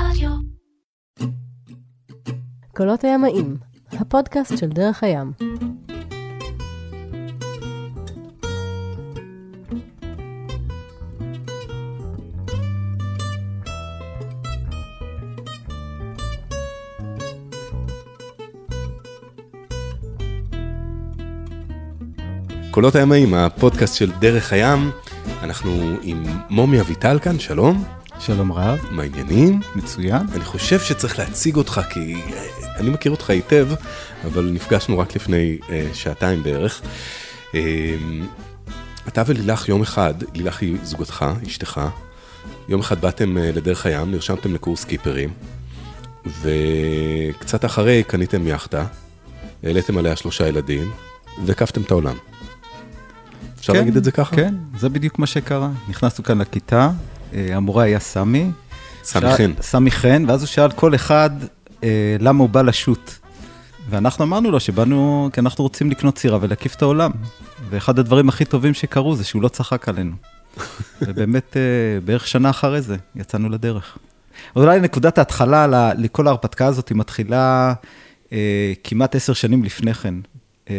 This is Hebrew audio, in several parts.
רדיו. קולות הימאים, הפודקאסט של דרך הים. קולות הימאים, הפודקאסט של דרך הים. אנחנו עם מומי אביטל כאן, שלום. שלום רב, מה העניינים? מצוין. אני חושב שצריך להציג אותך כי אה, אני מכיר אותך היטב, אבל נפגשנו רק לפני אה, שעתיים בערך. אה, אתה ולילך יום אחד, לילך היא זוגתך, אשתך, יום אחד באתם אה, לדרך הים, נרשמתם לקורס קיפרים, וקצת אחרי קניתם יאכטה, העליתם עליה שלושה ילדים, והקפתם את העולם. אפשר כן, להגיד את זה ככה? כן, זה בדיוק מה שקרה. נכנסנו כאן לכיתה, המורה היה סמי. סמי חן. סמי חן, ואז הוא שאל כל אחד אה, למה הוא בא לשוט. ואנחנו אמרנו לו שבאנו, כי אנחנו רוצים לקנות סירה ולהקיף את העולם. ואחד הדברים הכי טובים שקרו זה שהוא לא צחק עלינו. ובאמת, אה, בערך שנה אחרי זה, יצאנו לדרך. אולי נקודת ההתחלה לכל ההרפתקה הזאת היא מתחילה אה, כמעט עשר שנים לפני כן. אה,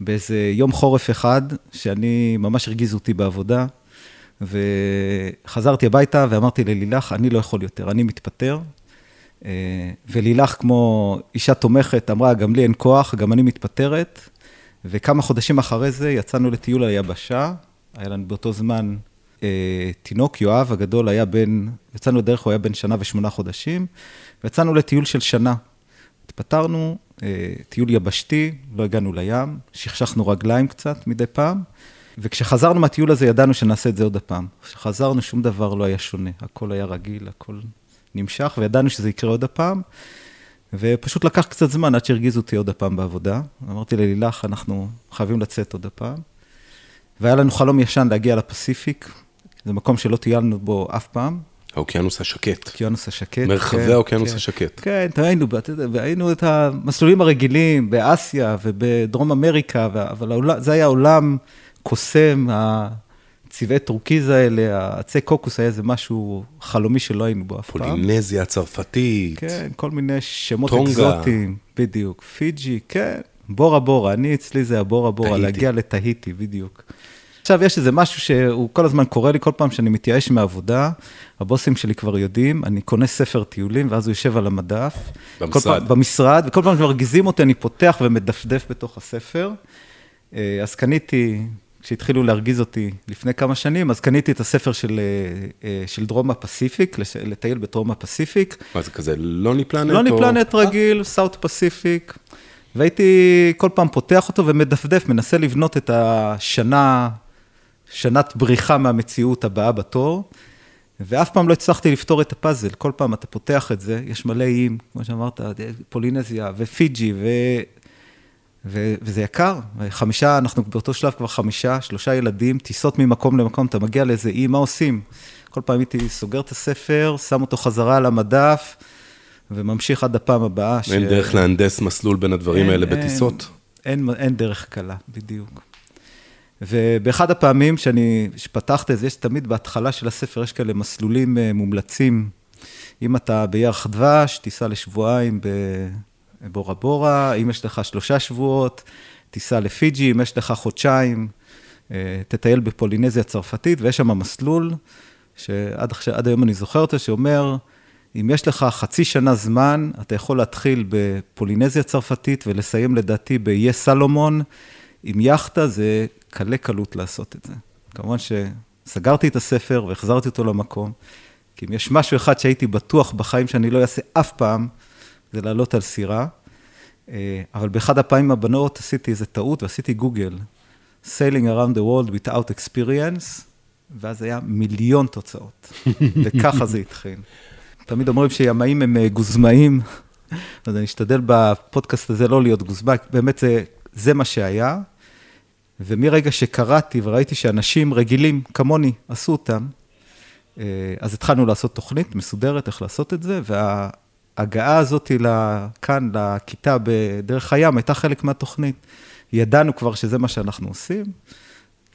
באיזה יום חורף אחד, שאני, ממש הרגיז אותי בעבודה, וחזרתי הביתה ואמרתי ללילך, אני לא יכול יותר, אני מתפטר. אה, ולילך, כמו אישה תומכת, אמרה, גם לי אין כוח, גם אני מתפטרת. וכמה חודשים אחרי זה יצאנו לטיול היבשה, היה לנו באותו זמן אה, תינוק, יואב הגדול היה בן, יצאנו לדרך, הוא היה בן שנה ושמונה חודשים, ויצאנו לטיול של שנה. התפטרנו, אה, טיול יבשתי, לא הגענו לים, שכשכנו רגליים קצת מדי פעם, וכשחזרנו מהטיול הזה ידענו שנעשה את זה עוד הפעם. כשחזרנו שום דבר לא היה שונה, הכל היה רגיל, הכל נמשך, וידענו שזה יקרה עוד הפעם, ופשוט לקח קצת זמן עד שהרגיזו אותי עוד הפעם בעבודה. אמרתי ללילך, אנחנו חייבים לצאת עוד הפעם. והיה לנו חלום ישן להגיע לפסיפיק, זה מקום שלא טיילנו בו אף פעם, האוקיינוס השקט. אוקיינוס השקט. מרחבי כן, האוקיינוס כן. השקט. כן, היינו, והיינו את המסלולים הרגילים באסיה ובדרום אמריקה, אבל זה היה עולם קסום, הצבעי טורקיז האלה, העצי קוקוס היה איזה משהו חלומי שלא היינו בו אף פעם. פולינזיה הצרפתית. כן, כל מיני שמות טונגה. אקזוטיים, בדיוק. פיג'י, כן, בורה בורה, אני אצלי זה הבורה בורה, טהיטי. להגיע לטהיטי, בדיוק. עכשיו, יש איזה משהו שהוא כל הזמן קורה לי, כל פעם שאני מתייאש מהעבודה, הבוסים שלי כבר יודעים, אני קונה ספר טיולים, ואז הוא יושב על המדף. במשרד. פעם, במשרד, וכל פעם שמרגיזים אותי, אני פותח ומדפדף בתוך הספר. אה, אז קניתי, כשהתחילו להרגיז אותי לפני כמה שנים, אז קניתי את הספר של, אה, אה, של דרום הפסיפיק, לטייל בדרום הפסיפיק. מה זה כזה, לוני פלנט? לוני או- פלנט רגיל, סאוט פסיפיק, והייתי כל פעם פותח אותו ומדפדף, מנסה לבנות את השנה, שנת בריחה מהמציאות הבאה בתור, ואף פעם לא הצלחתי לפתור את הפאזל. כל פעם אתה פותח את זה, יש מלא איים, כמו שאמרת, פולינזיה ופיג'י. וזה יקר. חמישה, אנחנו באותו שלב כבר חמישה, שלושה ילדים, טיסות ממקום למקום, אתה מגיע לאיזה אי, מה עושים? כל פעם הייתי סוגר את הספר, שם אותו חזרה על המדף, וממשיך עד הפעם הבאה. ש- אין דרך להנדס מסלול בין הדברים אין, האלה אין, בטיסות? אין, אין דרך קלה, בדיוק. ובאחד הפעמים שאני, שפתחת את זה, יש תמיד בהתחלה של הספר, יש כאלה מסלולים אה, מומלצים. אם אתה בירח דבש, תיסע לשבועיים בבורה בורה, אם יש לך שלושה שבועות, תיסע לפיג'י, אם יש לך חודשיים, אה, תטייל בפולינזיה הצרפתית, ויש שם מסלול, שעד עכשיו, היום אני זוכר אותו, שאומר, אם יש לך חצי שנה זמן, אתה יכול להתחיל בפולינזיה הצרפתית ולסיים לדעתי באיי סלומון. עם יאכטה זה קלה קלות לעשות את זה. כמובן שסגרתי את הספר והחזרתי אותו למקום, כי אם יש משהו אחד שהייתי בטוח בחיים שאני לא אעשה אף פעם, זה לעלות על סירה. אה, אבל באחד הפעמים הבנות עשיתי איזה טעות ועשיתי גוגל, Sailing around the world without experience, ואז היה מיליון תוצאות, וככה זה התחיל. תמיד אומרים שימאים הם אה, גוזמאים, אז אני אשתדל בפודקאסט הזה לא להיות גוזמאי, באמת זה, זה מה שהיה. ומרגע שקראתי וראיתי שאנשים רגילים כמוני עשו אותם, אה, אז התחלנו לעשות תוכנית מסודרת איך לעשות את זה, וההגעה הזאת לכאן, לכיתה בדרך הים, הייתה חלק מהתוכנית. ידענו כבר שזה מה שאנחנו עושים,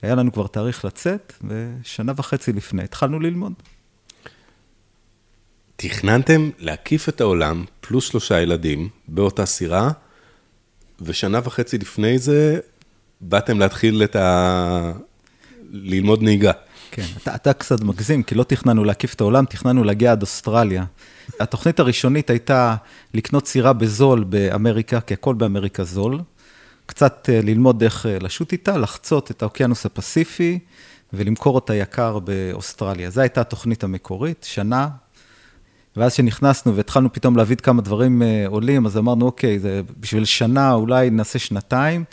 היה לנו כבר תאריך לצאת, ושנה וחצי לפני התחלנו ללמוד. תכננתם להקיף את העולם, פלוס שלושה ילדים, באותה סירה, ושנה וחצי לפני זה, באתם להתחיל את ה... ללמוד נהיגה. כן, אתה, אתה קצת מגזים, כי לא תכננו להקיף את העולם, תכננו להגיע עד אוסטרליה. התוכנית הראשונית הייתה לקנות סירה בזול באמריקה, כי הכל באמריקה זול. קצת אה, ללמוד איך אה, לשוט איתה, לחצות את האוקיינוס הפסיפי ולמכור אותה יקר באוסטרליה. זו הייתה התוכנית המקורית, שנה. ואז כשנכנסנו והתחלנו פתאום להביא כמה דברים אה, עולים, אז אמרנו, אוקיי, זה בשביל שנה אולי נעשה שנתיים,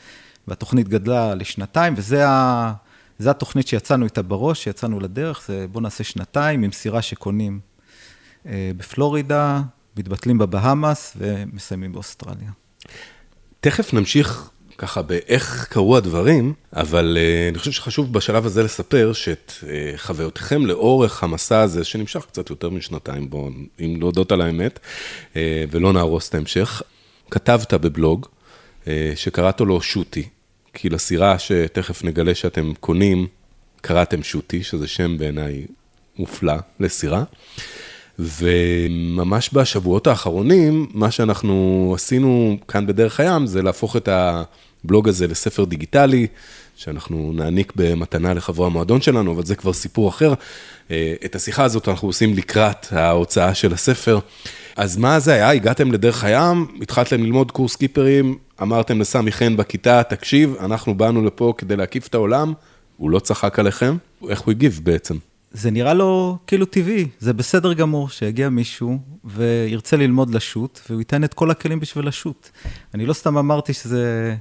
והתוכנית גדלה לשנתיים, וזה ה... זו התוכנית שיצאנו איתה בראש, שיצאנו לדרך, זה בואו נעשה שנתיים עם סירה שקונים בפלורידה, מתבטלים בבהאמאס ומסיימים באוסטרליה. תכף נמשיך ככה באיך קרו הדברים, אבל uh, אני חושב שחשוב בשלב הזה לספר שאת uh, חוויותיכם לאורך המסע הזה, שנמשך קצת יותר משנתיים, בואו, אם להודות על האמת, ולא נהרוס את ההמשך, כתבת בבלוג שקראת לו שוטי, כי לסירה שתכף נגלה שאתם קונים, קראתם שוטי, שזה שם בעיניי מופלא לסירה. וממש בשבועות האחרונים, מה שאנחנו עשינו כאן בדרך הים, זה להפוך את הבלוג הזה לספר דיגיטלי, שאנחנו נעניק במתנה לחברי המועדון שלנו, אבל זה כבר סיפור אחר. אה, את השיחה הזאת אנחנו עושים לקראת ההוצאה של הספר. אז מה זה היה? הגעתם לדרך הים, התחלתם ללמוד קורס קיפרים, אמרתם לסמי חן בכיתה, תקשיב, אנחנו באנו לפה כדי להקיף את העולם, הוא לא צחק עליכם, איך הוא הגיב בעצם? זה נראה לו כאילו טבעי, זה בסדר גמור שיגיע מישהו וירצה ללמוד לשוט, והוא ייתן את כל הכלים בשביל לשוט. אני לא סתם אמרתי שזה,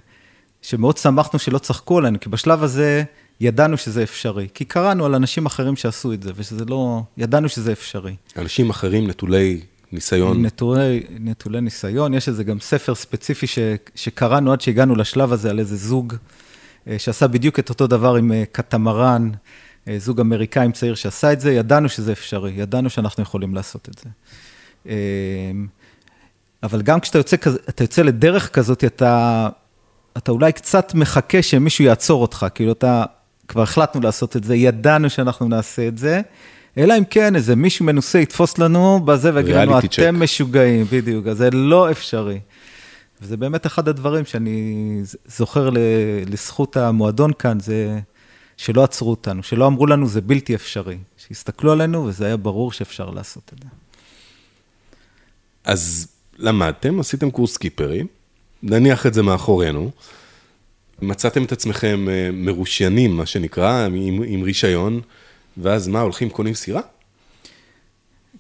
שמאוד שמחנו שלא צחקו עלינו, כי בשלב הזה ידענו שזה אפשרי. כי קראנו על אנשים אחרים שעשו את זה, ושזה לא, ידענו שזה אפשרי. אנשים אחרים נטולי ניסיון. נטולי, נטולי ניסיון, יש איזה גם ספר ספציפי ש, שקראנו עד שהגענו לשלב הזה על איזה זוג אה, שעשה בדיוק את אותו דבר עם אה, קטמרן. אה, זוג אמריקאים צעיר שעשה את זה, ידענו שזה אפשרי, ידענו שאנחנו יכולים לעשות את זה. אבל גם כשאתה יוצא, יוצא לדרך כזאת, אתה, אתה אולי קצת מחכה שמישהו יעצור אותך, כאילו אתה, כבר החלטנו לעשות את זה, ידענו שאנחנו נעשה את זה, אלא אם כן איזה מישהו מנוסה יתפוס לנו בזה ויגיד לנו, אתם check. משוגעים, בדיוק, אז זה לא אפשרי. וזה באמת אחד הדברים שאני זוכר לזכות המועדון כאן, זה שלא עצרו אותנו, שלא אמרו לנו זה בלתי אפשרי, שהסתכלו עלינו וזה היה ברור שאפשר לעשות את זה. אז למדתם, עשיתם קורס קיפרים, נניח את זה מאחורינו, מצאתם את עצמכם אה, מרושיינים, מה שנקרא, עם, עם רישיון, ואז מה, הולכים, קונים סירה?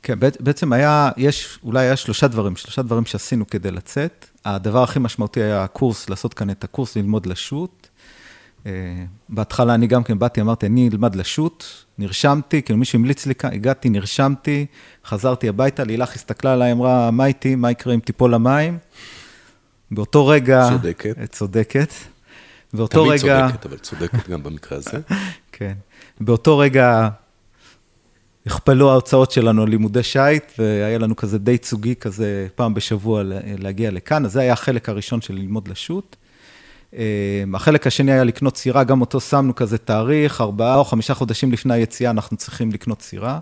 כן, בעצם היה, יש, אולי היה שלושה דברים, שלושה דברים שעשינו כדי לצאת. הדבר הכי משמעותי היה הקורס, לעשות כאן את הקורס, ללמוד לשוט. אה, בהתחלה אני גם כן באתי, אמרתי, אני אלמד לשוט, נרשמתי, כאילו מישהו המליץ לי כאן, הגעתי, נרשמתי, חזרתי הביתה, לילך הסתכלה עליי, אמרה, מה איתי, מה יקרה אם תיפול למים? באותו רגע... צודקת. צודקת. באותו תמיד רגע... תמיד צודקת, אבל צודקת גם במקרה הזה. כן. באותו רגע הכפלו ההוצאות שלנו על לימודי שיט, והיה לנו כזה די צוגי כזה פעם בשבוע להגיע לכאן, אז זה היה החלק הראשון של ללמוד לשוט. אמ, החלק השני היה לקנות סירה, גם אותו שמנו כזה תאריך, ארבעה או חמישה חודשים לפני היציאה אנחנו צריכים לקנות סירה.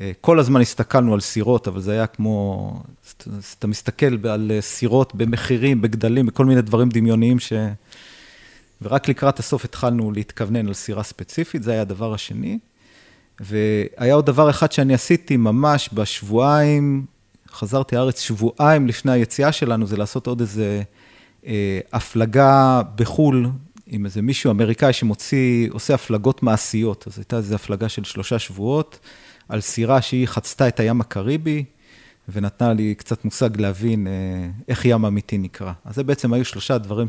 אה, כל הזמן הסתכלנו על סירות, אבל זה היה כמו, אתה מסתכל על סירות במחירים, בגדלים, בכל מיני דברים דמיוניים ש... ורק לקראת הסוף התחלנו להתכוונן על סירה ספציפית, זה היה הדבר השני. והיה עוד דבר אחד שאני עשיתי ממש בשבועיים, חזרתי לארץ שבועיים לפני היציאה שלנו, זה לעשות עוד איזה אה, הפלגה בחו"ל עם איזה מישהו אמריקאי שמוציא, עושה הפלגות מעשיות. אז הייתה איזו הפלגה של שלושה שבועות על סירה שהיא חצתה את הים הקריבי, ונתנה לי קצת מושג להבין אה, איך ים אמיתי נקרא. אז זה בעצם היו שלושה דברים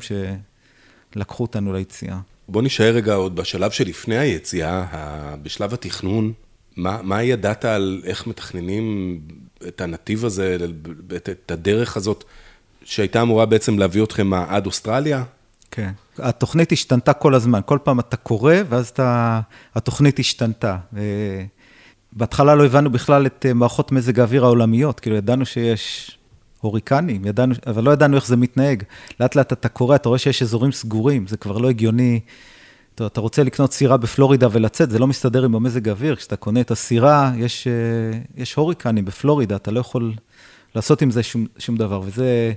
שלקחו אותנו ליציאה. בוא נשאר רגע עוד בשלב שלפני היציאה, בשלב התכנון, מה, מה ידעת על איך מתכננים את הנתיב הזה, את הדרך הזאת שהייתה אמורה בעצם להביא אתכם עד אוסטרליה? כן. התוכנית השתנתה כל הזמן, כל פעם אתה קורא, ואז אתה, התוכנית השתנתה. בהתחלה לא הבנו בכלל את אה, מערכות מזג האוויר העולמיות, כאילו ידענו שיש הוריקנים, ידענו, אבל לא ידענו איך זה מתנהג. לאט לאט אתה קורא, אתה רואה שיש אזורים סגורים, זה כבר לא הגיוני. אתה, אתה רוצה לקנות סירה בפלורידה ולצאת, זה לא מסתדר עם המזג האוויר. כשאתה קונה את הסירה, יש, אה, יש הוריקנים בפלורידה, אתה לא יכול לעשות עם זה שום, שום דבר. וזה...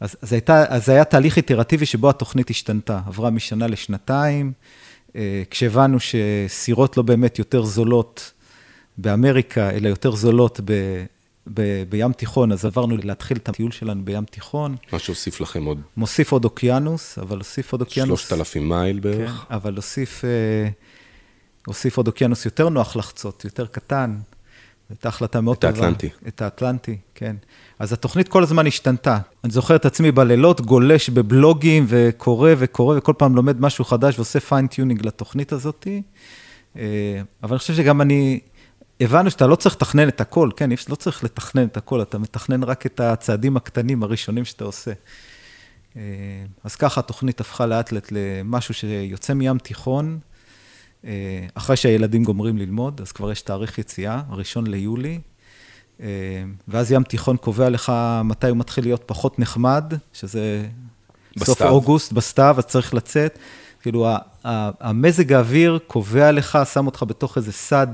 אז, אז, הייתה, אז היה תהליך איטרטיבי שבו התוכנית השתנתה, עברה משנה לשנתיים, אה, כשהבנו שסירות לא באמת יותר זולות באמריקה, אלא יותר זולות ב, ב, בים תיכון, אז עברנו להתחיל את הטיול שלנו בים תיכון. מה שהוסיף לכם עוד... מוסיף עוד אוקיינוס, אבל הוסיף עוד אוקיינוס... 3,000 מייל בערך. כן, אבל הוסיף, אה, הוסיף עוד אוקיינוס יותר נוח לחצות, יותר קטן. הייתה החלטה מאוד טובה. את האטלנטי. את האטלנטי, כן. אז התוכנית כל הזמן השתנתה. אני זוכר את עצמי בלילות, גולש בבלוגים וקורא וקורא, וכל פעם לומד משהו חדש ועושה fine tuning לתוכנית הזאת. אה, אבל אני חושב שגם אני, הבנו שאתה לא צריך לתכנן את הכל, כן, לא צריך לתכנן את הכל, אתה מתכנן רק את הצעדים הקטנים הראשונים שאתה עושה. אה, אז ככה התוכנית הפכה לאט לאט למשהו שיוצא מים תיכון, אה, אחרי שהילדים גומרים ללמוד, אז כבר יש תאריך יציאה, הראשון ליולי, אה, ואז ים תיכון קובע לך מתי הוא מתחיל להיות פחות נחמד, שזה בסתיו. סוף אוגוסט, בסתיו, אז צריך לצאת. כאילו, המזג האוויר קובע לך, שם אותך בתוך איזה סד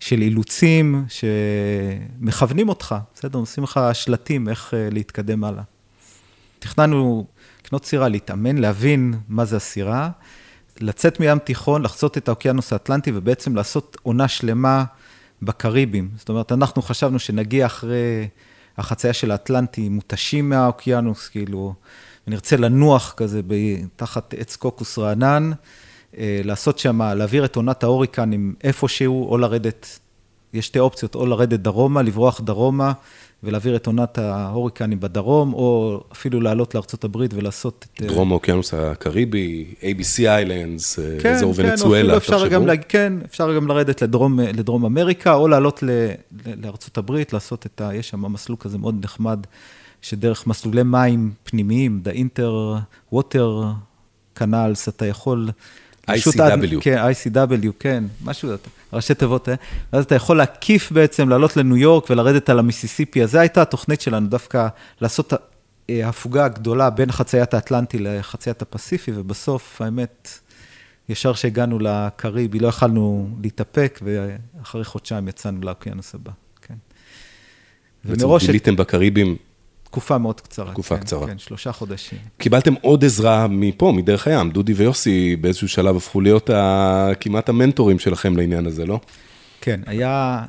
של אילוצים שמכוונים אותך, בסדר? עושים לך שלטים איך אה, להתקדם הלאה. תכננו לקנות סירה, להתאמן, להבין מה זה הסירה, לצאת מים תיכון, לחצות את האוקיינוס האטלנטי ובעצם לעשות עונה שלמה בקריבים. זאת אומרת, אנחנו חשבנו שנגיע אחרי החצייה של האטלנטי מותשים מהאוקיינוס, כאילו, ונרצה לנוח כזה תחת עץ קוקוס רענן. אה, לעשות שם, להעביר את עונת ההוריקנים איפשהו, או לרדת, יש שתי אופציות, או לרדת דרומה, לברוח דרומה, ולהעביר את עונת ההוריקנים בדרום, או אפילו לעלות לארה"ב ולעשות את... אה, דרום האוקיינוס הקריבי, ABC איילנדס, כן, אזור כן, ונצואלה, תחשבו. גם, כן, אפשר גם לרדת לדרום, לדרום אמריקה, או לעלות לארה"ב, לעשות את ה... יש שם מסלול כזה מאוד נחמד, שדרך מסלולי מים פנימיים, The Inter Water Canals, אתה יכול ICW. כן, ICW, כן, משהו, ראשי תיבות, אה? ואז אתה יכול להקיף בעצם, לעלות לניו יורק ולרדת על המיסיסיפי, אז זו הייתה התוכנית שלנו, דווקא לעשות אה, הפוגה גדולה בין חציית האטלנטי לחציית הפסיפי, ובסוף, האמת, ישר שהגענו לקריבי, לא יכלנו להתאפק, ואחרי חודשיים יצאנו לאוקיינוס הבא, כן. בעצם גיליתם בקריבים תקופה מאוד קצרה. תקופה כן, קצרה. כן, שלושה חודשים. קיבלתם עוד עזרה מפה, מדרך הים. דודי ויוסי באיזשהו שלב הפכו להיות ה... כמעט המנטורים שלכם לעניין הזה, לא? כן, היה...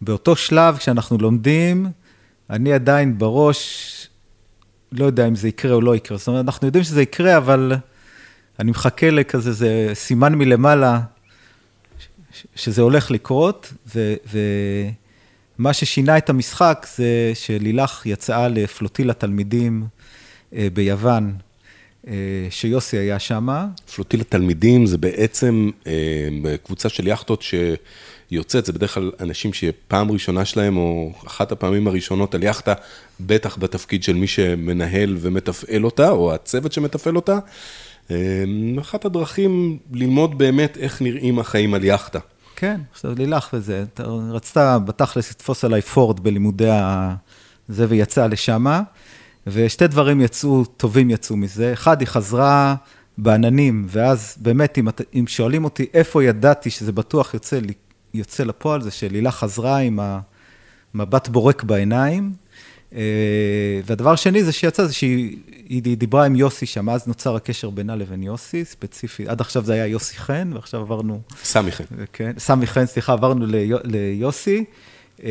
באותו שלב, כשאנחנו לומדים, אני עדיין בראש, לא יודע אם זה יקרה או לא יקרה. זאת אומרת, אנחנו יודעים שזה יקרה, אבל אני מחכה לכזה, זה סימן מלמעלה שזה הולך לקרות, ו... ו... מה ששינה את המשחק זה שלילך יצאה לפלוטיל התלמידים אה, ביוון, אה, שיוסי היה שם. פלוטיל התלמידים זה בעצם אה, קבוצה של יאכטות שיוצאת, זה בדרך כלל אנשים שפעם ראשונה שלהם, או אחת הפעמים הראשונות על יאכטה, בטח בתפקיד של מי שמנהל ומתפעל אותה, או הצוות שמתפעל אותה. אחת הדרכים ללמוד באמת איך נראים החיים על יאכטה. כן, עכשיו לילך וזה, רצתה בתכלס לתפוס עליי פורד בלימודי ה... זה ויצאה לשמה, ושתי דברים יצאו, טובים יצאו מזה. אחד, היא חזרה בעננים, ואז באמת, אם, אם שואלים אותי איפה ידעתי שזה בטוח יוצא, יוצא לפועל, זה שלילך חזרה עם המבט בורק בעיניים. אה, והדבר השני זה שיצא, זה שהיא דיברה עם יוסי שם, אז נוצר הקשר בינה לבין יוסי, ספציפי, עד עכשיו זה היה יוסי חן, ועכשיו עברנו... סמי חן. כן, סמי חן, סליחה, עברנו ליוסי. אה,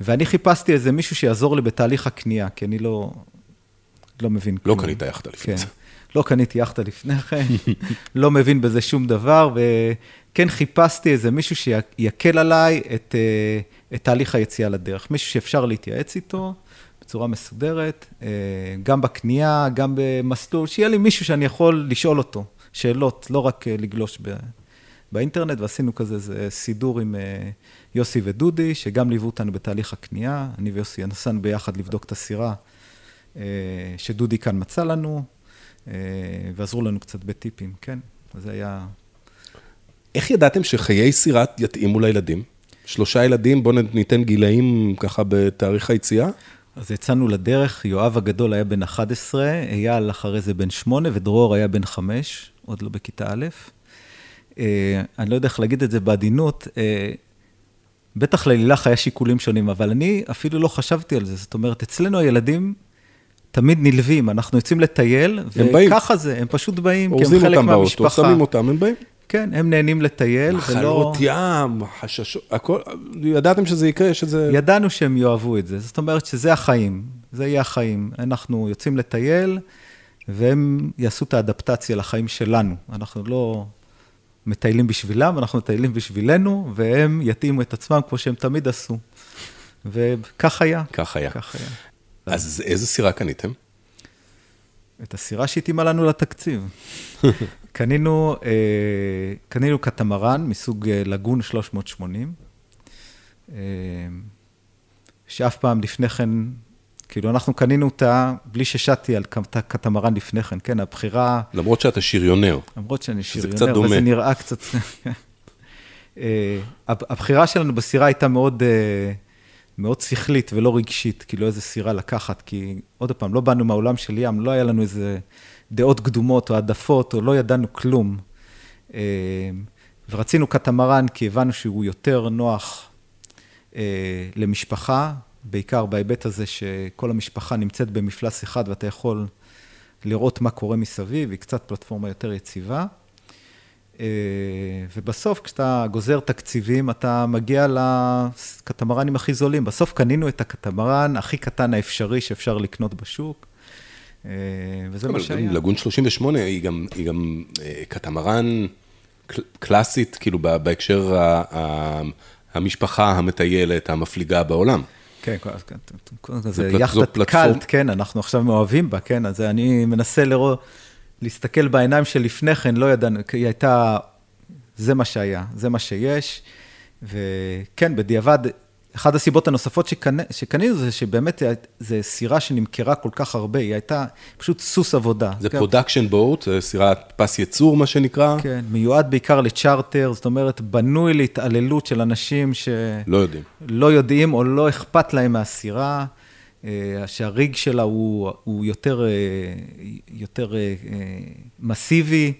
ואני חיפשתי איזה מישהו שיעזור לי בתהליך הקנייה, כי אני לא, לא מבין לא כלום. לא קנית יאכטה לפני כן. זה. לא קניתי יאכטה לפני כן, לא מבין בזה שום דבר, וכן חיפשתי איזה מישהו שיקל עליי את... את תהליך היציאה לדרך. מישהו שאפשר להתייעץ איתו בצורה מסודרת, אה, גם בקנייה, גם במסלול, שיהיה לי מישהו שאני יכול לשאול אותו שאלות, לא רק אה, לגלוש ב... באינטרנט, ועשינו כזה איזה סידור עם אה, יוסי ודודי, שגם ליוו אותנו בתהליך הקנייה. אני ויוסי נסענו ביחד לבדוק את הסירה שדודי כאן מצא לנו, ועזרו לנו קצת בטיפים, כן? זה היה... איך ידעתם שחיי סירה יתאימו לילדים? שלושה ילדים, בואו ניתן גילאים ככה בתאריך היציאה. אז יצאנו לדרך, יואב הגדול היה בן 11, אייל אחרי זה בן 8 ודרור היה בן 5. עוד לא בכיתה א'. אה, אני לא יודע איך להגיד את זה בעדינות, אה, בטח ללילך היה שיקולים שונים, אבל אני אפילו לא חשבתי על זה. זאת אומרת, אצלנו הילדים תמיד נלווים, אנחנו יוצאים לטייל, וככה זה, הם פשוט באים, כי הם חלק מהמשפחה. אורזים אותם באוטו, שמים אותם, הם באים. כן, הם נהנים לטייל, ולא... מחלות ים, חששות, הכל, ידעתם שזה יקרה, שזה... ידענו שהם יאהבו את זה, זאת אומרת שזה החיים, זה יהיה החיים. אנחנו יוצאים לטייל, והם יעשו את האדפטציה לחיים שלנו. אנחנו לא מטיילים בשבילם, אנחנו מטיילים בשבילנו, והם יתאימו את עצמם כמו שהם תמיד עשו. וכך היה. כך היה. כך היה. אז איזה סירה קניתם? את הסירה שהתאימה לנו לתקציב. קנינו, אה, קנינו קטמרן מסוג אה, לגון 380, אה, שאף פעם לפני כן, כאילו אנחנו קנינו אותה בלי ששטתי על קטמרן לפני כן, כן, הבחירה... למרות שאתה שריונר. למרות שאני שריונר, קצת דומה. וזה נראה קצת... הבחירה שלנו בסירה הייתה מאוד... מאוד שכלית ולא רגשית, כאילו איזה סירה לקחת, כי עוד פעם, לא באנו מהעולם של ים, לא היה לנו איזה דעות קדומות או העדפות, או לא ידענו כלום. אה, ורצינו קטמרן כי הבנו שהוא יותר נוח אה, למשפחה, בעיקר בהיבט הזה שכל המשפחה נמצאת במפלס אחד ואתה יכול לראות מה קורה מסביב, היא קצת פלטפורמה יותר יציבה. אה, ובסוף, כשאתה גוזר תקציבים, אתה מגיע לקטמרנים הכי זולים. בסוף קנינו את הקטמרן הכי קטן האפשרי שאפשר לקנות בשוק, וזה מה שהיה. לגון 38 היא גם, היא גם אה, קטמרן קלאסית, כאילו בהקשר המשפחה המטיילת, המפליגה בעולם. כן, זה יאכטת cult, כן, אנחנו עכשיו מאוהבים בה, כן, אז אני מנסה לראות... להסתכל בעיניים שלפני כן, לא ידענו, היא הייתה, זה מה שהיה, זה מה שיש. וכן, בדיעבד, אחת הסיבות הנוספות שקנינו שקנ... זה שבאמת זו סירה שנמכרה כל כך הרבה, היא הייתה פשוט סוס עבודה. זה production boat, זה סירת פס ייצור, מה שנקרא. כן, מיועד בעיקר לצ'רטר, זאת אומרת, בנוי להתעללות של אנשים ש... לא יודעים. לא יודעים או לא אכפת להם מהסירה. אה, שהריג שלה הוא, הוא יותר, אה, יותר אה, מסיבי.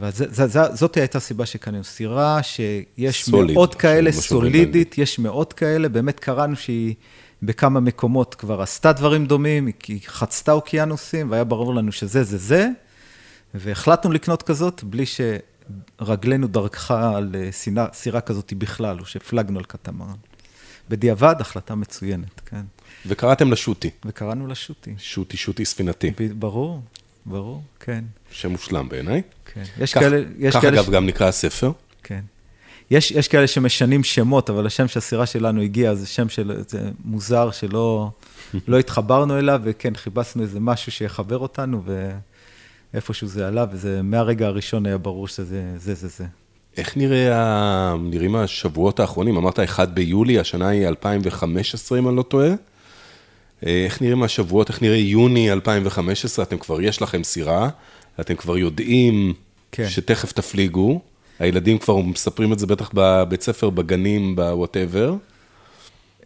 וזאת הייתה הסיבה שקנינו סירה, שיש סוליד, מאות כאלה, סולידית, יש מאות כאלה, באמת קראנו שהיא בכמה מקומות כבר עשתה דברים דומים, היא חצתה אוקיינוסים, והיה ברור לנו שזה זה זה, והחלטנו לקנות כזאת בלי שרגלנו דרכה על סירה כזאת בכלל, או שהפלגנו על קטמרן. בדיעבד, החלטה מצוינת, כן. וקראתם לשוטי. וקראנו לשוטי. שוטי, שוטי ספינתי. ברור, ברור, כן. שם מושלם בעיניי. כן. יש כך, כאלה... יש כך כאלה אגב ש... גם נקרא הספר. כן. יש, יש כאלה שמשנים שמות, אבל השם שהסירה שלנו הגיעה, זה שם של... זה מוזר שלא לא התחברנו אליו, וכן, חיפשנו איזה משהו שיחבר אותנו, ואיפשהו זה עלה, וזה מהרגע הראשון היה ברור שזה זה, זה, זה. איך נראה, נראים השבועות האחרונים? אמרת 1 ביולי, השנה היא 2015, אם אני לא טועה. אה, איך נראים השבועות, איך נראה יוני 2015? אתם כבר, יש לכם סירה, אתם כבר יודעים כן. שתכף תפליגו. הילדים כבר מספרים את זה בטח בבית ספר, בגנים, בוואטאבר.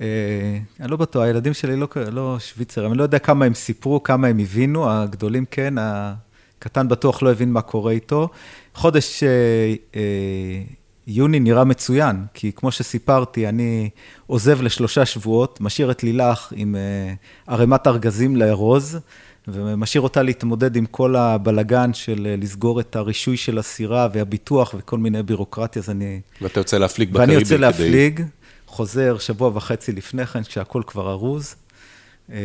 אה, אני לא בטוח, הילדים שלי לא, לא שוויצרים, אני לא יודע כמה הם סיפרו, כמה הם הבינו, הגדולים כן, הקטן בטוח לא הבין מה קורה איתו. חודש אה, יוני נראה מצוין, כי כמו שסיפרתי, אני עוזב לשלושה שבועות, משאיר את לילך עם אה, ערימת ארגזים לארוז, ומשאיר אותה להתמודד עם כל הבלגן של לסגור את הרישוי של הסירה והביטוח וכל מיני בירוקרטיה, אז אני... ואתה יוצא להפליג בקריבי כדי... ואני יוצא להפליג, חוזר שבוע וחצי לפני כן, כשהכול כבר ארוז. אה,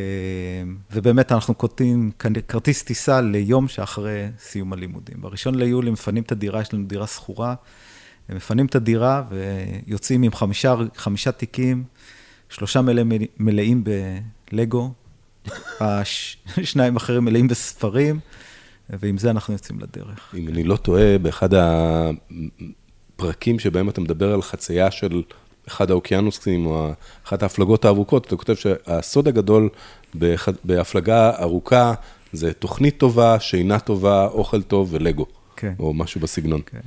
ובאמת אנחנו כותבים כרטיס טיסה ליום שאחרי סיום הלימודים. בראשון ליולי מפנים את הדירה, יש לנו דירה שכורה, מפנים את הדירה ויוצאים עם חמישה, חמישה תיקים, שלושה מלא, מלאים בלגו, השניים אחרים מלאים בספרים, ועם זה אנחנו יוצאים לדרך. אם אני לא טועה, באחד הפרקים שבהם אתה מדבר על חצייה של אחד האוקיינוסים או אחת ההפלגות הארוכות, אתה כותב שהסוד הגדול בהפלגה ארוכה זה תוכנית טובה, שינה טובה, אוכל טוב ולגו. כן. או משהו בסגנון. כן.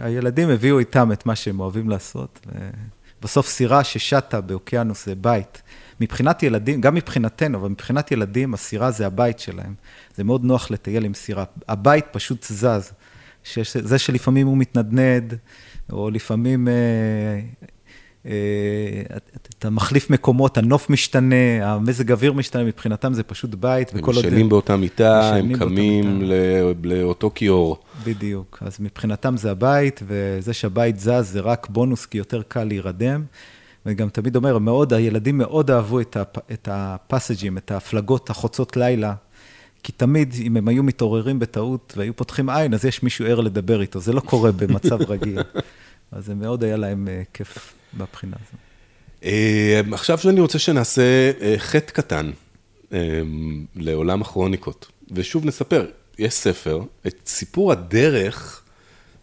הילדים הביאו איתם את מה שהם אוהבים לעשות. בסוף סירה ששטה באוקיינוס זה בית. מבחינת ילדים, גם מבחינתנו, אבל מבחינת ילדים, הסירה זה הבית שלהם. זה מאוד נוח לטייל עם סירה. הבית פשוט זז. זה שלפעמים הוא מתנדנד, או לפעמים אה, אתה מחליף מקומות, הנוף משתנה, המזג אוויר משתנה, מבחינתם זה פשוט בית. הם ישנים באותה מיטה, הם קמים לאותו כיור. בדיוק, אז מבחינתם זה הבית, וזה שהבית זז זה רק בונוס, כי יותר קל להירדם. ואני גם תמיד אומר, מאוד, הילדים מאוד אהבו את, הפ, את הפסג'ים, את ההפלגות החוצות לילה, כי תמיד, אם הם היו מתעוררים בטעות והיו פותחים עין, אז יש מישהו ער לדבר איתו, זה לא קורה במצב רגיל. אז זה מאוד היה להם uh, כיף בבחינה הזו. Uh, עכשיו אני רוצה שנעשה uh, חטא קטן uh, לעולם הכרוניקות. ושוב נספר, יש ספר, את סיפור הדרך,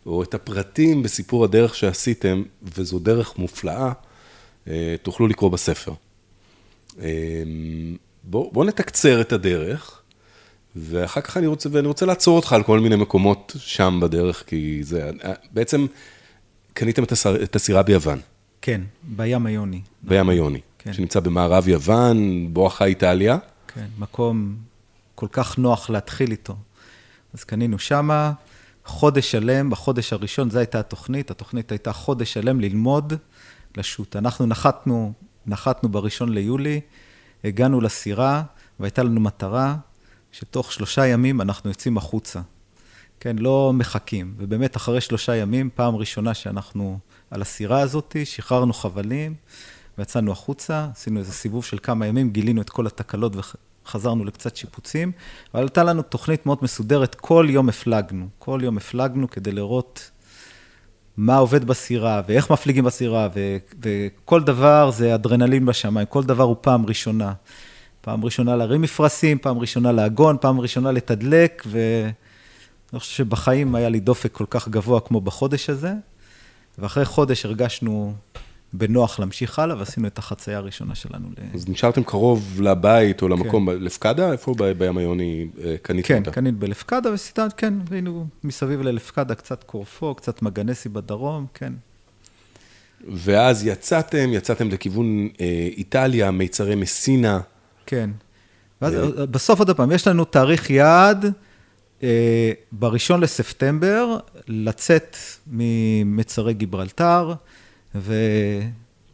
או את הפרטים בסיפור הדרך שעשיתם, וזו דרך מופלאה, תוכלו לקרוא בספר. בואו בוא נתקצר את הדרך. ואחר כך אני רוצה, ואני רוצה לעצור אותך על כל מיני מקומות שם בדרך, כי זה, בעצם קניתם את הסירה ביוון. כן, בים היוני. בים היוני, כן. שנמצא במערב יוון, בואכה איטליה. כן, מקום כל כך נוח להתחיל איתו. אז קנינו שמה, חודש שלם, בחודש הראשון, זו הייתה התוכנית, התוכנית הייתה חודש שלם ללמוד לשוט. אנחנו נחתנו, נחתנו בראשון ליולי, הגענו לסירה, והייתה לנו מטרה שתוך שלושה ימים אנחנו יוצאים החוצה. כן, לא מחכים. ובאמת, אחרי שלושה ימים, פעם ראשונה שאנחנו על הסירה הזאת, שחררנו חבלים ויצאנו החוצה, עשינו איזה סיבוב של כמה ימים, גילינו את כל התקלות וחזרנו לקצת שיפוצים, אבל הייתה לנו תוכנית מאוד מסודרת, כל יום הפלגנו. כל יום הפלגנו כדי לראות מה עובד בסירה, ואיך מפליגים בסירה, ו- וכל דבר זה אדרנלין בשמיים, כל דבר הוא פעם ראשונה. פעם ראשונה להרים מפרשים, פעם ראשונה לעגון, פעם ראשונה לתדלק, ואני חושב שבחיים היה לי דופק כל כך גבוה כמו בחודש הזה, ואחרי חודש הרגשנו בנוח להמשיך הלאה, ועשינו את החצייה הראשונה שלנו. אז נשארתם קרוב לבית או למקום, כן. לפקדה? איפה בים היוני אה, קנית כן, אותה? כן, קנית בלפקדה, וסיטנת, כן, היינו מסביב ללפקדה, קצת קורפו, קצת מגנסי בדרום, כן. ואז יצאתם, יצאתם לכיוון אה, איטליה, מיצרי מסינה. כן. ואז בסוף עוד פעם, יש לנו תאריך יעד, אה, בראשון לספטמבר, לצאת ממצרי גיברלטר, ו...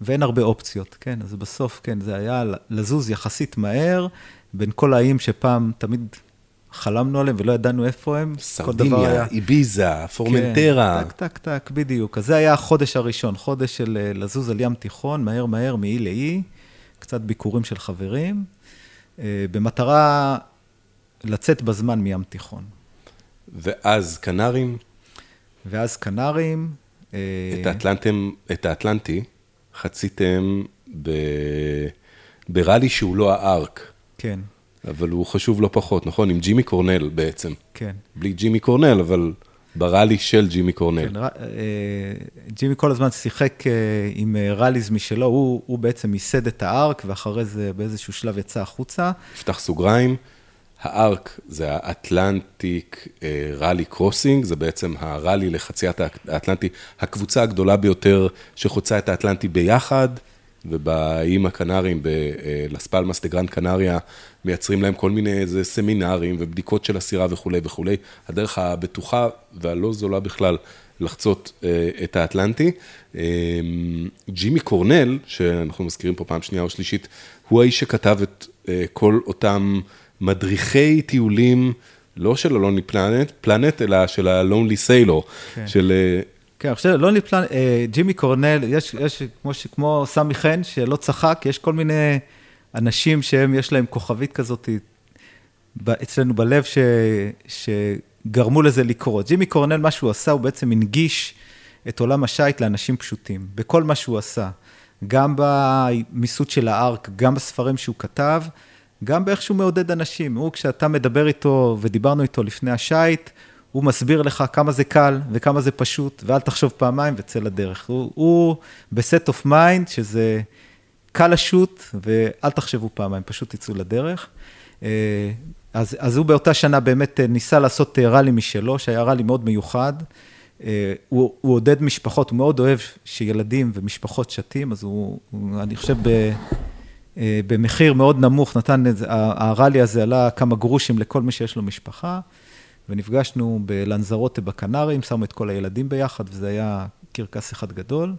ואין הרבה אופציות, כן? אז בסוף, כן, זה היה לזוז יחסית מהר, בין כל האיים שפעם תמיד חלמנו עליהם ולא ידענו איפה הם. סרדיניה, איביזה, פורמנטרה. כן, טק, טק, טק, בדיוק. אז זה היה החודש הראשון, חודש של אה, לזוז על ים תיכון, מהר מהר, מאי לאי, קצת ביקורים של חברים. אה, במטרה לצאת בזמן מים תיכון. ואז קנרים? ואז קנרים. אה, את, האטלנטם, את האטלנטי חציתם ב... בראלי שהוא לא הארק. כן. אבל הוא חשוב לא פחות, נכון? עם ג'ימי קורנל בעצם. כן. בלי ג'ימי קורנל, אבל בראלי של ג'ימי קורנל. כן, אה, ג'ימי כל הזמן שיחק אה, עם ראליז משלו, הוא, הוא בעצם ייסד את הארק, ואחרי זה באיזשהו שלב יצא החוצה. נפתח סוגריים, ה ARC זה ה Atlantic Rally Crossing, זה בעצם הראלי לחציית האטלנטי, הקבוצה הגדולה ביותר שחוצה את האטלנטי ביחד. ובאיים הקנריים, בלאס פלמאס דה גרנד קנריה, מייצרים להם כל מיני איזה סמינרים ובדיקות של הסירה וכולי וכולי. הדרך הבטוחה והלא זולה בכלל לחצות אה, את האטלנטי. אה, ג'ימי קורנל, שאנחנו מזכירים פה פעם שנייה או שלישית, הוא האיש שכתב את אה, כל אותם מדריכי טיולים. לא של הלונלי פלנט, פלנט, אלא של הלונלי סיילור, כן. של כן, עכשיו, לא נפלן, אה, ג'ימי קורנל, יש, יש כמו, כמו סמי חן, שלא צחק, יש כל מיני אנשים שהם, יש להם כוכבית כזאת אצלנו בלב, ש, שגרמו לזה לקרות. ג'ימי קורנל, מה שהוא עשה, הוא בעצם הנגיש את עולם השיט לאנשים פשוטים, בכל מה שהוא עשה. גם במיסוד של ה ARC, גם בספרים שהוא כתב, גם באיך שהוא מעודד אנשים. הוא, כשאתה מדבר איתו, ודיברנו איתו לפני השיט, הוא מסביר לך כמה זה קל וכמה זה פשוט, ואל תחשוב פעמיים וצא לדרך. הוא, הוא ב set of mind, שזה קל לשוט, ואל תחשבו פעמיים, פשוט תצאו לדרך. אה, אז, אז הוא באותה שנה באמת אה, ניסה לעשות אה, ראלי משלו, שהיה ראלי מאוד מיוחד. הוא, הוא עודד משפחות, הוא מאוד אוהב שילדים ומשפחות שתים, אז הוא, הוא אני חושב, ב, אה, במחיר מאוד נמוך, נתן, הראלי הזה עלה כמה גרושים לכל מי שיש לו משפחה, ונפגשנו בלנזרוטה בקנרים, שמו את כל הילדים ביחד, וזה היה קרקס אחד גדול.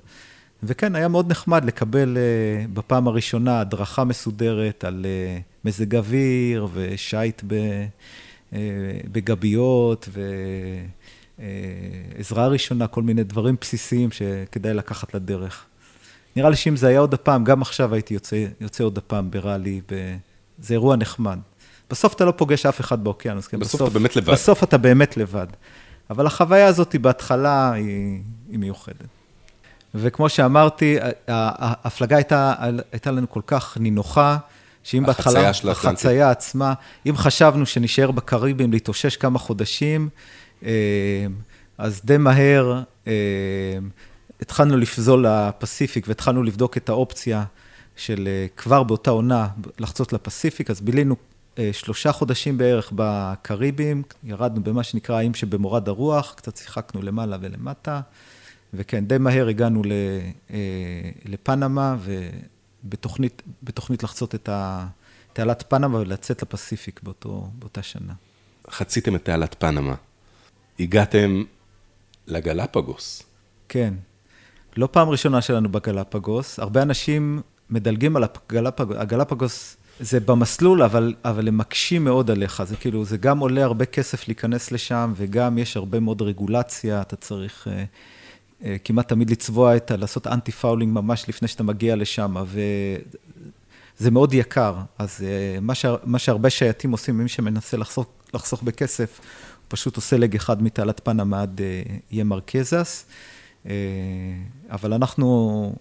וכן, היה מאוד נחמד לקבל uh, בפעם הראשונה הדרכה מסודרת על uh, מזג אוויר ושיט בגביות ועזרה ראשונה, כל מיני דברים בסיסיים שכדאי לקחת לדרך. נראה לי שאם זה היה עוד הפעם, גם עכשיו הייתי יוצא, יוצא עוד הפעם בראלי, ב... זה אירוע נחמד. בסוף אתה לא פוגש אף אחד באוקיינוס, כן? בסוף, בסוף אתה באמת לבד. בסוף אתה באמת לבד. אבל החוויה הזאת בהתחלה היא, היא מיוחדת. וכמו שאמרתי, ההפלגה הייתה, הייתה לנו כל כך נינוחה, שאם בהתחלה, החצייה של האטלנטית. החצייה עצמה, אם חשבנו שנשאר בקריבים להתאושש כמה חודשים, אה, אז די מהר אה, התחלנו לפזול לפסיפיק והתחלנו לבדוק את האופציה של אה, כבר באותה עונה לחצות לפסיפיק, אז בילינו שלושה חודשים בערך בקריבים, ירדנו במה שנקרא האיים שבמורד הרוח, קצת שיחקנו למעלה ולמטה. וכן, די מהר הגענו אה, לפנמה, ובתוכנית לחצות את תעלת פנמה ולצאת לפסיפיק באותו, באותה שנה. חציתם את תעלת פנמה. הגעתם לגלפגוס. כן. לא פעם ראשונה שלנו בגלפגוס. הרבה אנשים מדלגים על הגלפגוס. הגלפגוס זה במסלול, אבל, אבל הם מקשים מאוד עליך. זה כאילו, זה גם עולה הרבה כסף להיכנס לשם, וגם יש הרבה מאוד רגולציה, אתה צריך... Uh, אה, כמעט תמיד לצבוע את ה... לעשות anti fouling ממש לפני שאתה מגיע לשם, וזה מאוד יקר. אז אה, מה, ש... מה שהרבה שייטים עושים, מי שמנסה לחסוך, לחסוך בכסף, הוא פשוט עושה leg אחד מתעלת פנמה עד איי אה, מרקזס. אבל אנחנו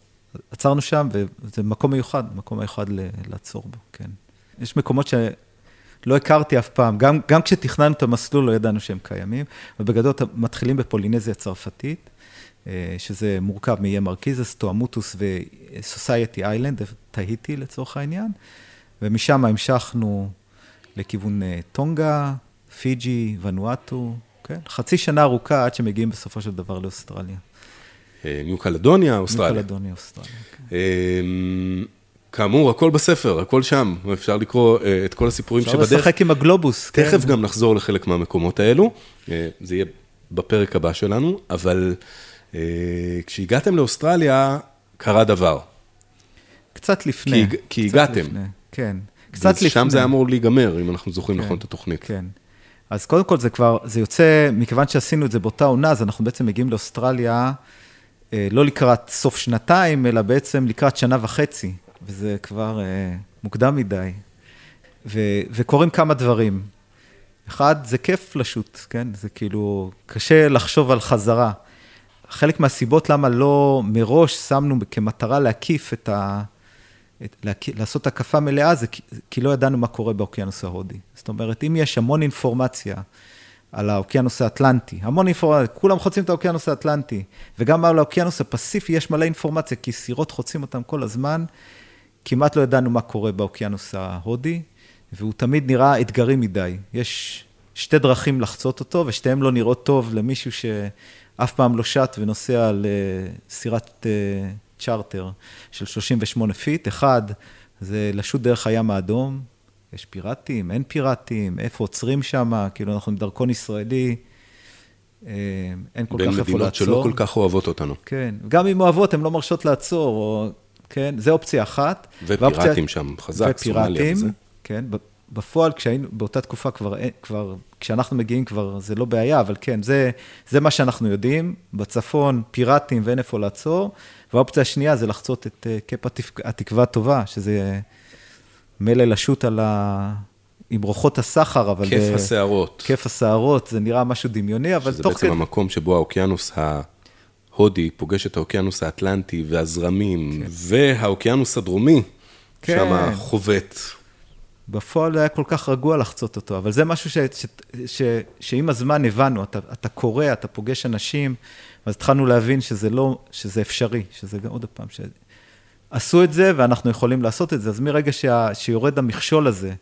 עצרנו שם, וזה מקום מיוחד, מקום מיוחד לעצור בו, כן. יש מקומות ש... לא הכרתי אף פעם, גם, גם כשתכננו את המסלול לא ידענו שהם קיימים, ובגדול מתחילים בפולינזיה הצרפתית, אה, שזה מורכב מאיי מרקיזס, טואמוטוס ו Society Island, תהיטי לצורך העניין, ומשם המשכנו לכיוון אה, טונגה, פיג'י, ונואטו, כן? חצי שנה ארוכה עד שמגיעים בסופו של דבר לאוסטרליה. אה, ניו קלדוניה, אוסטרליה. ניו קלדוניה, אוסטרליה, כן. כאמור, הכל בספר, הכל שם, אפשר לקרוא את כל הסיפורים שבדרך. אפשר לשחק עם הגלובוס. תכף כן. גם נחזור לחלק מהמקומות האלו, זה יהיה בפרק הבא שלנו, אבל אה, כשהגעתם לאוסטרליה, קרה דבר. קצת לפני. כי, כי קצת הגעתם. לפני, כן. קצת לפני. שם זה אמור להיגמר, אם אנחנו זוכרים כן, נכון את התוכנית. כן. אז קודם כל זה כבר, זה יוצא, מכיוון שעשינו את זה באותה עונה, אז אנחנו בעצם מגיעים לאוסטרליה, אה, לא לקראת סוף שנתיים, אלא בעצם לקראת שנה וחצי, וזה כבר אה, מוקדם מדי. ו, וקורים כמה דברים. אחד, זה כיף לשוט, כן? זה כאילו, קשה לחשוב על חזרה. חלק מהסיבות למה לא מראש שמנו כמטרה להקיף את ה... את, להק... לעשות הקפה מלאה, זה כי, כי לא ידענו מה קורה באוקיינוס ההודי. זאת אומרת, אם יש המון אינפורמציה על האוקיינוס האטלנטי, המון אינפורמציה, כולם חוצים את האוקיינוס האטלנטי, וגם על האוקיינוס הפסיפיק יש מלא אינפורמציה, כי סירות חוצים אותם כל הזמן, כמעט לא ידענו מה קורה באוקיינוס ההודי, והוא תמיד נראה אתגרי מדי. יש שתי דרכים לחצות אותו, ושתיהן לא נראות טוב למישהו ש... אף פעם לא שט ונוסע על אה, אה, צ'רטר של 38 feet. אחד, זה לשוט דרך הים האדום, יש פיראטים, אין פיראטים, איפה עוצרים שם, כאילו אנחנו עם דרכון ישראלי, אה, אין כל כך איפה לעצור. בין מדינות שלא כל כך אוהבות אותנו. כן, גם אם אוהבות, הן לא מרשות לעצור, או, כן, זה אופציה אחת. ופיראטים ואופציה... שם, חזק, סומליה וזה. כן, בפועל, כשהיינו, באותה תקופה כבר, כבר, כשאנחנו מגיעים כבר, זה לא בעיה, אבל כן, זה, זה מה שאנחנו יודעים. בצפון, פיראטים ואין איפה לעצור. והאופציה השנייה זה לחצות את uh, קאפ התקווה הטובה, שזה מילא לשוט על ה... עם רוחות הסחר, אבל... כיף ב... הסערות. כיף הסערות, זה נראה משהו דמיוני, אבל תוך כדי... שזה בעצם המקום שבו האוקיינוס ההודי פוגש את האוקיינוס האטלנטי והזרמים, כן. והאוקיינוס הדרומי, כן. שם חובט. בפועל היה כל כך רגוע לחצות אותו, אבל זה משהו ש, ש, ש, שעם הזמן הבנו, אתה, אתה קורא, אתה פוגש אנשים, אז התחלנו להבין שזה לא, שזה אפשרי, שזה גם עוד פעם, שעשו את זה ואנחנו יכולים לעשות את זה, אז מרגע שה, שיורד המכשול הזה,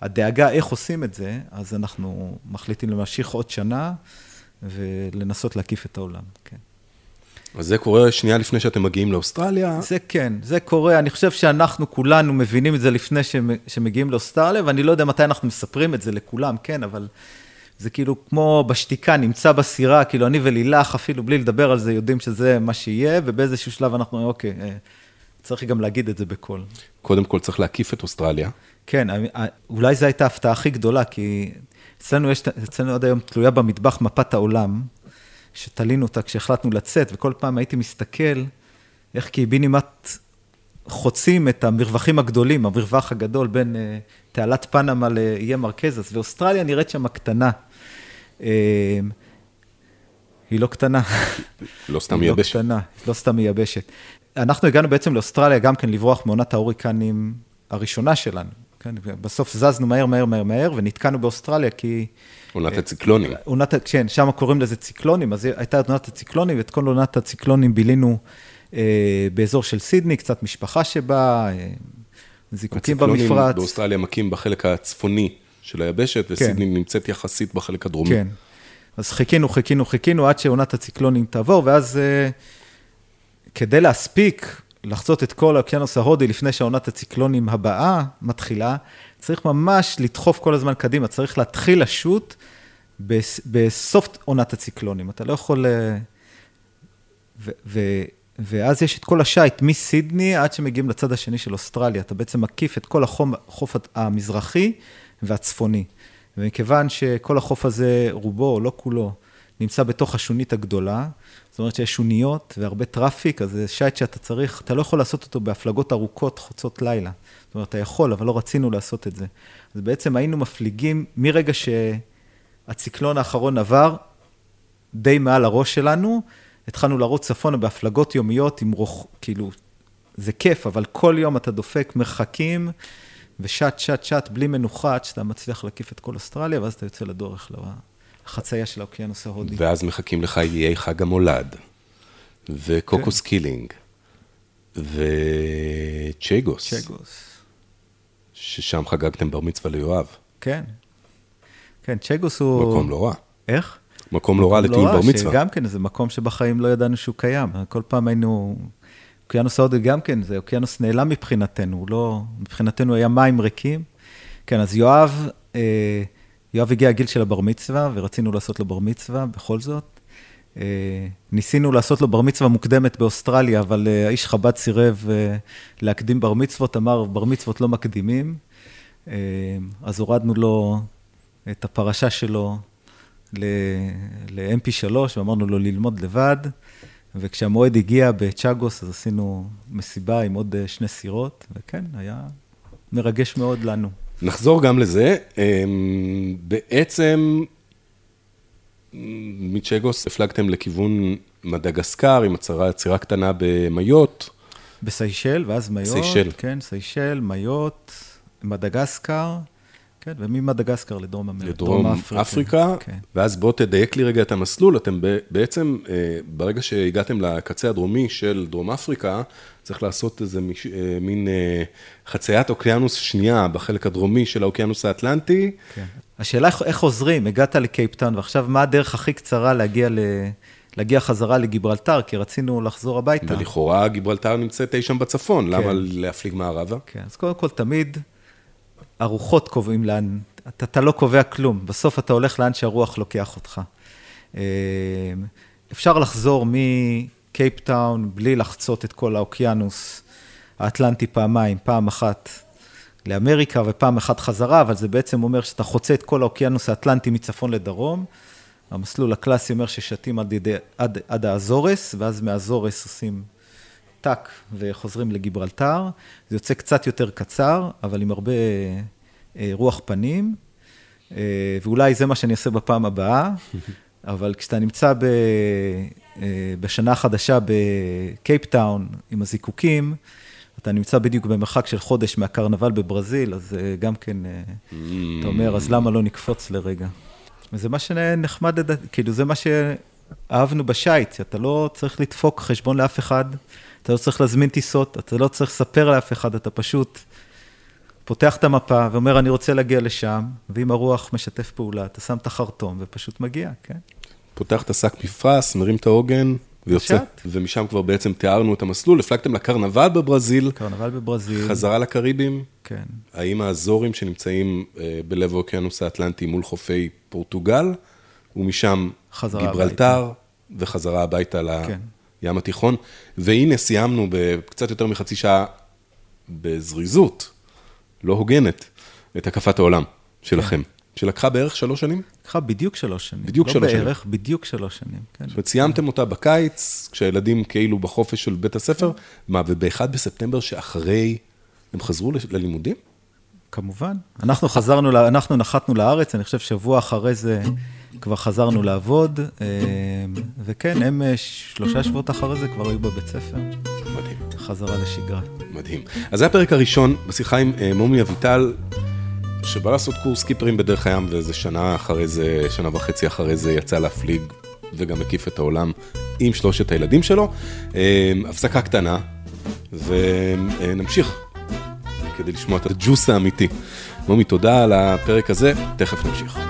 הדאגה איך עושים את זה, אז אנחנו מחליטים להמשיך עוד שנה ולנסות להקיף את העולם, כן. אז זה קורה שנייה לפני שאתם מגיעים לאוסטרליה. זה כן, זה קורה. אני חושב שאנחנו כולנו מבינים את זה לפני שמגיעים לאוסטרליה, ואני לא יודע מתי אנחנו מספרים את זה לכולם, כן, אבל זה כאילו כמו בשתיקה, נמצא בסירה, כאילו אני ולילך, אפילו בלי לדבר על זה, יודעים שזה מה שיהיה, ובאיזשהו שלב אנחנו אוקיי, אה, צריך גם להגיד את זה בקול. קודם כל צריך להקיף את אוסטרליה. כן, אולי זו הייתה ההפתעה הכי גדולה, כי אצלנו יש, אצלנו עד היום תלויה במטבח מפת העולם, שתלינו אותה כשהחלטנו לצאת, וכל פעם הייתי מסתכל איך קיבינימט חוצים את המרווחים הגדולים, המרווח הגדול בין uh, תעלת פנמה לאיי מרקזס, ואוסטרליה נראית שם קטנה. Uh, היא לא קטנה. לא סתם לא מייבשת. לא קטנה, לא סתם מייבשת. אנחנו הגענו בעצם לאוסטרליה גם כן לברוח מעונת ההוריקנים הראשונה שלנו. כן, בסוף זזנו מהר, מהר, מהר, מהר, ונתקענו באוסטרליה כי... עונת אה, הציקלונים. עונת, כן, שם קוראים לזה ציקלונים, אז הייתה עונת הציקלונים, ואת כל עונת הציקלונים בילינו אה, באזור של סידני, קצת משפחה שבאה, אה, זיקוקים במפרץ. הציקלונים באוסטרליה מכים בחלק הצפוני של היבשת, וסידני כן. נמצאת יחסית בחלק הדרומי. כן, אז חיכינו, חיכינו, חיכינו עד שעונת הציקלונים תעבור, ואז אה, כדי להספיק לחצות את כל האוקיינוס ההודי לפני שעונת הציקלונים הבאה מתחילה, צריך ממש לדחוף כל הזמן קדימה, צריך להתחיל לשוט בסוף עונת הציקלונים. אתה לא יכול... אה, ו, ו, ואז יש את כל השייט מסידני עד שמגיעים לצד השני של אוסטרליה. אתה בעצם מקיף את כל החום, החוף המזרחי והצפוני. ומכיוון שכל החוף הזה, רובו, לא כולו, נמצא בתוך השונית הגדולה, זאת אומרת שיש שוניות והרבה traffic, אז זה שייט שאתה צריך, אתה לא יכול לעשות אותו בהפלגות ארוכות חוצות לילה. זאת אומרת, אתה יכול, אבל לא רצינו לעשות את זה. אז בעצם היינו מפליגים מרגע שהציקלון האחרון עבר, די מעל הראש שלנו, התחלנו לרוץ צפונה בהפלגות יומיות עם רוח, כאילו, זה כיף, אבל כל יום אתה דופק מרחקים, ושט, שט, שט, בלי מנוחה, עד שאתה מצליח להקיף את כל אוסטרליה, ואז אתה יוצא לדרך לחצייה של האוקיינוס ההודי. ואז מחכים לך איי חג המולד, וקוקוס כן. קילינג, וצ'גוס. צ'גוס. ששם חגגתם בר מצווה ליואב. כן. כן, צ'גוס הוא... מקום לא רע. איך? מקום לא רע לטיול בר מצווה. שגם כן, זה מקום שבחיים לא ידענו שהוא קיים. כל פעם היינו... אוקיינוס ההודי גם כן, זה אוקיינוס נעלם מבחינתנו, הוא לא... מבחינתנו היה מים ריקים. כן, אז יואב, אה, יואב הגיע הגיל של הבר מצווה, ורצינו לעשות לו בר מצווה בכל זאת. אה, ניסינו לעשות לו בר מצווה מוקדמת באוסטרליה, אבל אה, האיש חב"ד סירב אה, להקדים בר מצוות, אמר, בר מצוות לא מקדימים. אז הורדנו לו את הפרשה שלו ל-MP3, ואמרנו לו ללמוד לבד, וכשהמועד הגיע בצ'אגוס, אז עשינו מסיבה עם עוד שני סירות, וכן, היה מרגש מאוד לנו. נחזור גם לזה. אמ, בעצם, מצ'גוס הפלגתם לכיוון מדגסקר עם הצרה, עצירה קטנה במיות. בסיישל, ואז מיות. סיישל. כן, סיישל, מיות, מדגסקר. כן, וממדגסקר לדרום אמריקה. לדרום אפריקה, אפריקה כן. ואז בוא תדייק לי רגע את המסלול. אתם בעצם, אה, ברגע שהגעתם לקצה הדרומי של דרום אפריקה, צריך לעשות איזה אה, מין אה, חציית אוקיינוס שנייה בחלק הדרומי של האוקיינוס האטלנטי. כן. השאלה איך חוזרים, הגעת לקייפטאון, ועכשיו מה הדרך הכי קצרה להגיע ל... להגיע חזרה לגיברלטר, כי רצינו לחזור הביתה. ולכאורה גיברלטר נמצאת אי שם בצפון, כן. למה להפליג מערבה? כן, אז קודם כל, תמיד הרוחות קובעים לאן, אתה, אתה לא קובע כלום, בסוף אתה הולך לאן שהרוח לוקח אותך. אה, אפשר לחזור מקייפטאון בלי לחצות את כל האוקיינוס האטלנטי פעמיים, פעם אחת לאמריקה ופעם אחת חזרה, אבל זה בעצם אומר שאתה חוצה את כל האוקיינוס האטלנטי מצפון לדרום. המסלול הקלאסי אומר ששתים עד, עד, עד האזורס, ואז מהאזורס עושים tack וחוזרים לגיברלטר. זה יוצא קצת יותר קצר, אבל עם הרבה אה, רוח פנים, אה, ואולי זה מה שאני אעשה בפעם הבאה, אבל כשאתה נמצא ב, אה, בשנה החדשה בקייפטאון עם הזיקוקים, אתה נמצא בדיוק במרחק של חודש מהקרנבל בברזיל, אז גם כן, אתה אומר, אז למה לא נקפוץ לרגע? וזה מה שנחמד, כאילו, זה מה שאהבנו בשייט, אתה לא צריך לדפוק חשבון לאף אחד. אתה לא צריך להזמין טיסות, אתה לא צריך לספר לאף אחד, אתה פשוט פותח את המפה ואומר, אני רוצה להגיע לשם, ואם הרוח משתף פעולה, אתה שם את החרטום ופשוט מגיע, כן? פותח את השק מפרש, מרים את העוגן, ויוצא. בשט. ומשם כבר בעצם תיארנו את המסלול, הפלגתם לקרנבל בברזיל, קרנבל בברזיל. חזרה לקריבים. כן. האם האזורים שנמצאים אה, בלב האוקיינוס האטלנטי מול חופי פורטוגל, ומשם גיברלטר, וחזרה הביתה כן. לים התיכון. והנה סיימנו בקצת יותר מחצי שעה בזריזות, לא הוגנת, את הקפת העולם שלכם, שלקחה בערך שלוש שנים. לקחה בדיוק שלוש שנים. בדיוק שלוש לא שנים. בערך, בדיוק שלוש שנים, כן. זאת אומרת, סיימתם אותה בקיץ, כשהילדים כאילו בחופש של בית הספר, מה, וב-1 בספטמבר שאחרי, הם חזרו ללימודים? כמובן. אנחנו חזרנו, אנחנו נחתנו לארץ, אני חושב שבוע אחרי זה כבר חזרנו לעבוד, אה, וכן, הם אה, שלושה שבועות אחרי זה כבר היו בבית ספר, מדהים. חזרה לשגרה. מדהים. אז זה הפרק הראשון בשיחה עם אה, מומי אביטל, שבא לעשות קורס קיפרים בדרך הים, ואיזה שנה אחרי זה, שנה וחצי אחרי זה, יצא להפליג וגם הקיף את העולם עם שלושת הילדים שלו. אה, הפסקה קטנה, ונמשיך כדי לשמוע את הג'וס האמיתי. מומי, תודה על הפרק הזה, תכף נמשיך.